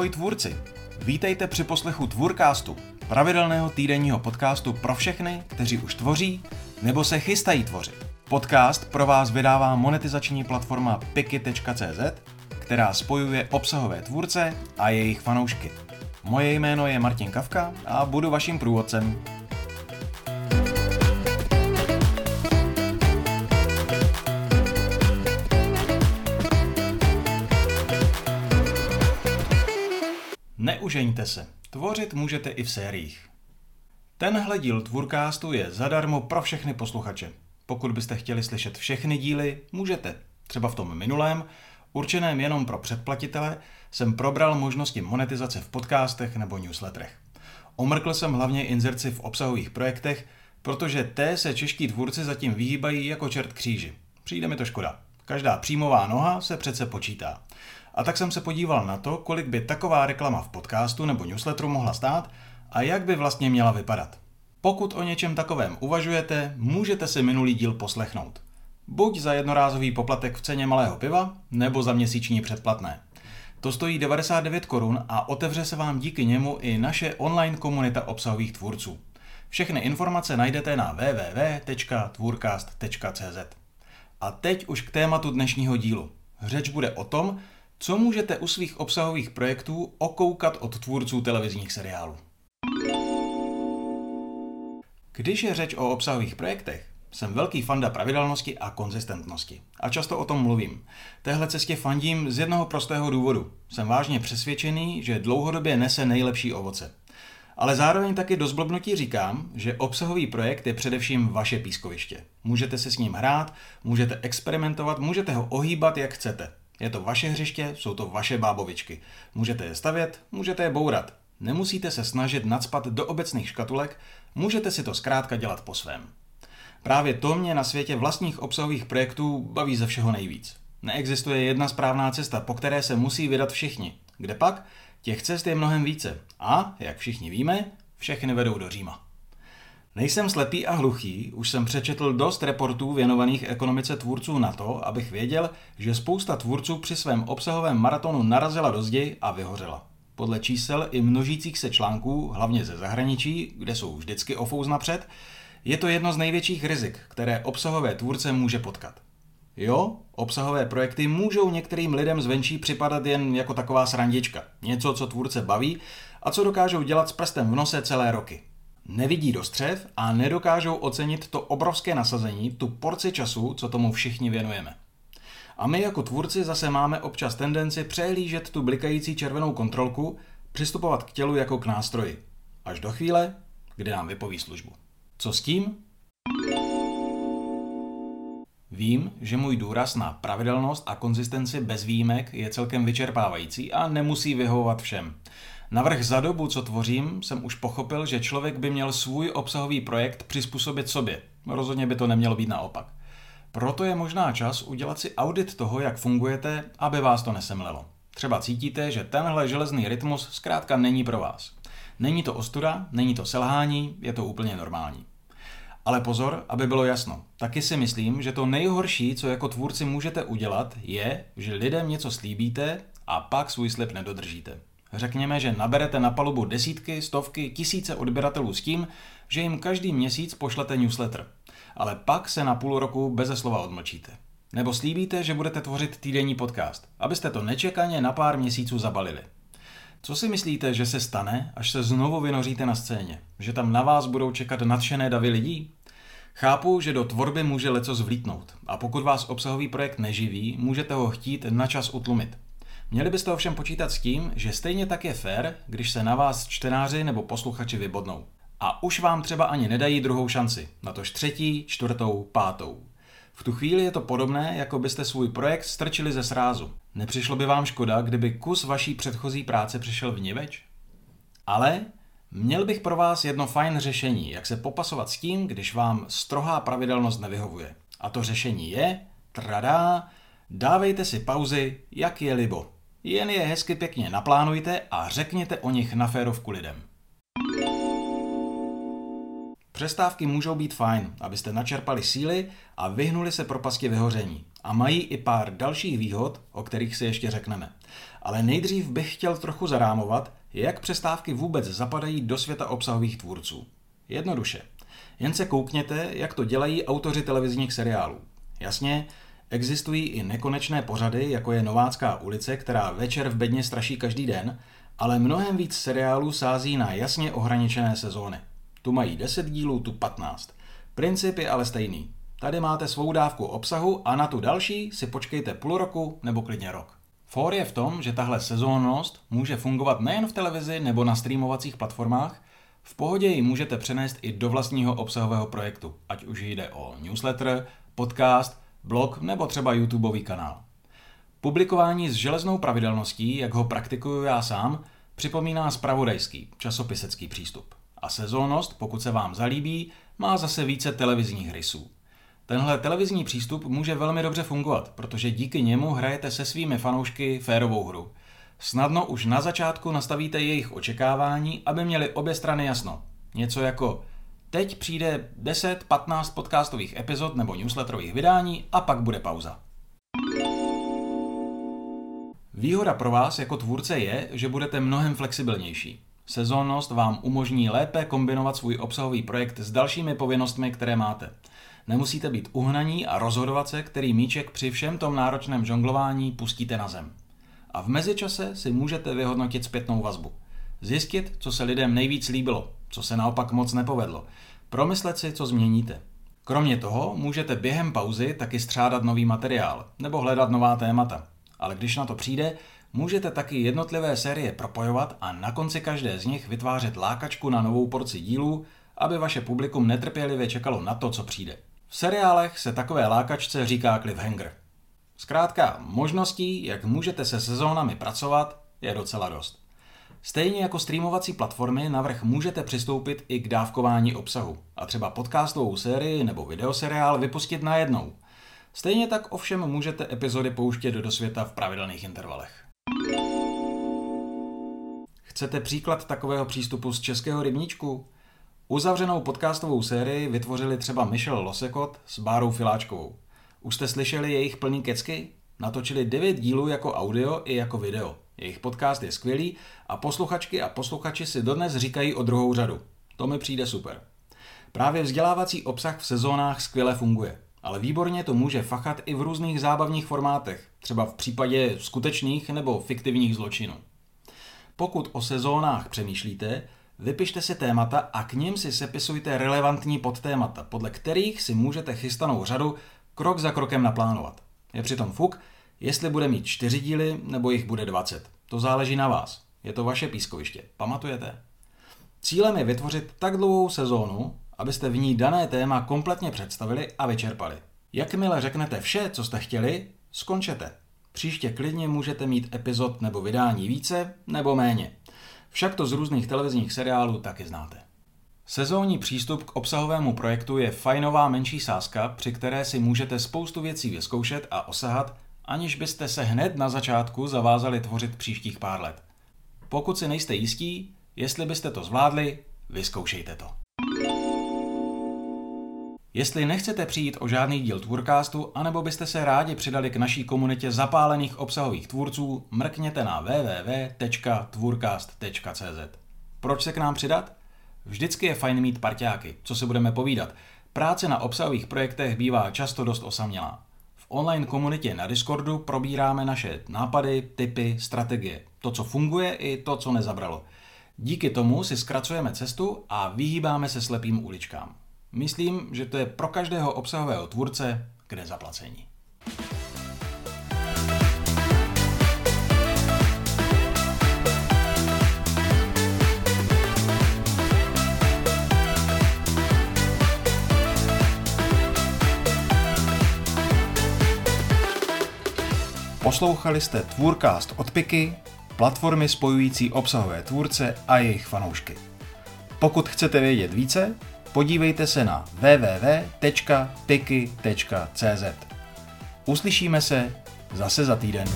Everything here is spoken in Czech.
Ahoj tvůrci! Vítejte při poslechu Tvůrkástu, pravidelného týdenního podcastu pro všechny, kteří už tvoří nebo se chystají tvořit. Podcast pro vás vydává monetizační platforma piki.cz, která spojuje obsahové tvůrce a jejich fanoušky. Moje jméno je Martin Kavka a budu vaším průvodcem. Neužeňte se, tvořit můžete i v sériích. Tenhle díl Tvůrkástu je zadarmo pro všechny posluchače. Pokud byste chtěli slyšet všechny díly, můžete. Třeba v tom minulém, určeném jenom pro předplatitele, jsem probral možnosti monetizace v podcastech nebo newsletterech. Omrkl jsem hlavně inzerci v obsahových projektech, protože té se čeští tvůrci zatím vyhýbají jako čert kříži. Přijde mi to škoda. Každá příjmová noha se přece počítá. A tak jsem se podíval na to, kolik by taková reklama v podcastu nebo newsletteru mohla stát a jak by vlastně měla vypadat. Pokud o něčem takovém uvažujete, můžete si minulý díl poslechnout. Buď za jednorázový poplatek v ceně malého piva, nebo za měsíční předplatné. To stojí 99 korun a otevře se vám díky němu i naše online komunita obsahových tvůrců. Všechny informace najdete na www.tvůrcast.cz. A teď už k tématu dnešního dílu. Řeč bude o tom, co můžete u svých obsahových projektů okoukat od tvůrců televizních seriálů. Když je řeč o obsahových projektech, jsem velký fanda pravidelnosti a konzistentnosti. A často o tom mluvím. Téhle cestě fandím z jednoho prostého důvodu. Jsem vážně přesvědčený, že dlouhodobě nese nejlepší ovoce. Ale zároveň taky do zblbnutí říkám, že obsahový projekt je především vaše pískoviště. Můžete se s ním hrát, můžete experimentovat, můžete ho ohýbat jak chcete. Je to vaše hřiště, jsou to vaše bábovičky. Můžete je stavět, můžete je bourat. Nemusíte se snažit nadspat do obecných škatulek, můžete si to zkrátka dělat po svém. Právě to mě na světě vlastních obsahových projektů baví ze všeho nejvíc. Neexistuje jedna správná cesta, po které se musí vydat všichni. Kde pak? Těch cest je mnohem více. A, jak všichni víme, všechny vedou do Říma. Nejsem slepý a hluchý, už jsem přečetl dost reportů věnovaných ekonomice tvůrců na to, abych věděl, že spousta tvůrců při svém obsahovém maratonu narazila do zdi a vyhořela. Podle čísel i množících se článků, hlavně ze zahraničí, kde jsou vždycky ofouz napřed, je to jedno z největších rizik, které obsahové tvůrce může potkat. Jo, obsahové projekty můžou některým lidem zvenčí připadat jen jako taková srandička. Něco, co tvůrce baví a co dokážou dělat s prstem v nose celé roky. Nevidí do střev a nedokážou ocenit to obrovské nasazení, tu porci času, co tomu všichni věnujeme. A my jako tvůrci zase máme občas tendenci přehlížet tu blikající červenou kontrolku, přistupovat k tělu jako k nástroji. Až do chvíle, kdy nám vypoví službu. Co s tím? Vím, že můj důraz na pravidelnost a konzistenci bez výjimek je celkem vyčerpávající a nemusí vyhovovat všem. Navrh za dobu, co tvořím, jsem už pochopil, že člověk by měl svůj obsahový projekt přizpůsobit sobě. Rozhodně by to nemělo být naopak. Proto je možná čas udělat si audit toho, jak fungujete, aby vás to nesemlelo. Třeba cítíte, že tenhle železný rytmus zkrátka není pro vás. Není to ostuda, není to selhání, je to úplně normální. Ale pozor, aby bylo jasno. Taky si myslím, že to nejhorší, co jako tvůrci můžete udělat, je, že lidem něco slíbíte a pak svůj slib nedodržíte. Řekněme, že naberete na palubu desítky, stovky, tisíce odběratelů s tím, že jim každý měsíc pošlete newsletter. Ale pak se na půl roku beze slova odmlčíte. Nebo slíbíte, že budete tvořit týdenní podcast, abyste to nečekaně na pár měsíců zabalili. Co si myslíte, že se stane, až se znovu vynoříte na scéně? Že tam na vás budou čekat nadšené davy lidí? Chápu, že do tvorby může leco zvlítnout a pokud vás obsahový projekt neživí, můžete ho chtít na čas utlumit. Měli byste ovšem počítat s tím, že stejně tak je fér, když se na vás čtenáři nebo posluchači vybodnou. A už vám třeba ani nedají druhou šanci, natož třetí, čtvrtou, pátou. V tu chvíli je to podobné, jako byste svůj projekt strčili ze srázu. Nepřišlo by vám škoda, kdyby kus vaší předchozí práce přišel v niveč? Ale měl bych pro vás jedno fajn řešení, jak se popasovat s tím, když vám strohá pravidelnost nevyhovuje. A to řešení je, tradá, dávejte si pauzy, jak je libo. Jen je hezky pěkně naplánujte a řekněte o nich na férovku lidem. Přestávky můžou být fajn, abyste načerpali síly a vyhnuli se propasti vyhoření. A mají i pár dalších výhod, o kterých si ještě řekneme. Ale nejdřív bych chtěl trochu zarámovat, jak přestávky vůbec zapadají do světa obsahových tvůrců. Jednoduše. Jen se koukněte, jak to dělají autoři televizních seriálů. Jasně, existují i nekonečné pořady, jako je Novácká ulice, která večer v bedně straší každý den, ale mnohem víc seriálů sází na jasně ohraničené sezóny. Tu mají 10 dílů, tu 15. Princip je ale stejný. Tady máte svou dávku obsahu a na tu další si počkejte půl roku nebo klidně rok. For je v tom, že tahle sezónnost může fungovat nejen v televizi nebo na streamovacích platformách, v pohodě ji můžete přenést i do vlastního obsahového projektu, ať už jde o newsletter, podcast, blog nebo třeba YouTubeový kanál. Publikování s železnou pravidelností, jak ho praktikuju já sám, připomíná spravodajský, časopisecký přístup. A sezónnost, pokud se vám zalíbí, má zase více televizních rysů. Tenhle televizní přístup může velmi dobře fungovat, protože díky němu hrajete se svými fanoušky férovou hru. Snadno už na začátku nastavíte jejich očekávání, aby měli obě strany jasno. Něco jako teď přijde 10-15 podcastových epizod nebo newsletterových vydání a pak bude pauza. Výhoda pro vás jako tvůrce je, že budete mnohem flexibilnější. Sezónnost vám umožní lépe kombinovat svůj obsahový projekt s dalšími povinnostmi, které máte. Nemusíte být uhnaní a rozhodovat se, který míček při všem tom náročném žonglování pustíte na zem. A v mezičase si můžete vyhodnotit zpětnou vazbu. Zjistit, co se lidem nejvíc líbilo, co se naopak moc nepovedlo. Promyslet si, co změníte. Kromě toho můžete během pauzy taky střádat nový materiál nebo hledat nová témata. Ale když na to přijde, můžete taky jednotlivé série propojovat a na konci každé z nich vytvářet lákačku na novou porci dílů, aby vaše publikum netrpělivě čekalo na to, co přijde. V seriálech se takové lákačce říká cliffhanger. Zkrátka, možností, jak můžete se sezónami pracovat, je docela dost. Stejně jako streamovací platformy navrh můžete přistoupit i k dávkování obsahu a třeba podcastovou sérii nebo videoseriál vypustit najednou. Stejně tak ovšem můžete epizody pouštět do světa v pravidelných intervalech. Chcete příklad takového přístupu z českého rybníčku? Uzavřenou podcastovou sérii vytvořili třeba Michel Losekot s Bárou Filáčkovou. Už jste slyšeli jejich plný kecky? Natočili 9 dílů jako audio i jako video. Jejich podcast je skvělý a posluchačky a posluchači si dodnes říkají o druhou řadu. To mi přijde super. Právě vzdělávací obsah v sezónách skvěle funguje, ale výborně to může fachat i v různých zábavních formátech, třeba v případě skutečných nebo fiktivních zločinů. Pokud o sezónách přemýšlíte, Vypište si témata a k ním si sepisujte relevantní podtémata, podle kterých si můžete chystanou řadu krok za krokem naplánovat. Je přitom fuk, jestli bude mít čtyři díly nebo jich bude 20. To záleží na vás. Je to vaše pískoviště. Pamatujete? Cílem je vytvořit tak dlouhou sezónu, abyste v ní dané téma kompletně představili a vyčerpali. Jakmile řeknete vše, co jste chtěli, skončete. Příště klidně můžete mít epizod nebo vydání více nebo méně. Však to z různých televizních seriálů taky znáte. Sezónní přístup k obsahovému projektu je fajnová menší sázka, při které si můžete spoustu věcí vyzkoušet a osahat, aniž byste se hned na začátku zavázali tvořit příštích pár let. Pokud si nejste jistí, jestli byste to zvládli, vyzkoušejte to. Jestli nechcete přijít o žádný díl Tvůrkástu, anebo byste se rádi přidali k naší komunitě zapálených obsahových tvůrců, mrkněte na www.tvůrkast.cz. Proč se k nám přidat? Vždycky je fajn mít parťáky, co se budeme povídat. Práce na obsahových projektech bývá často dost osamělá. Online komunitě na Discordu probíráme naše nápady, typy, strategie. To, co funguje i to, co nezabralo. Díky tomu si zkracujeme cestu a vyhýbáme se slepým uličkám. Myslím, že to je pro každého obsahového tvůrce kde zaplacení. Poslouchali jste Tvůrcast od Piky, platformy spojující obsahové tvůrce a jejich fanoušky. Pokud chcete vědět více, podívejte se na www.piky.cz. Uslyšíme se zase za týden.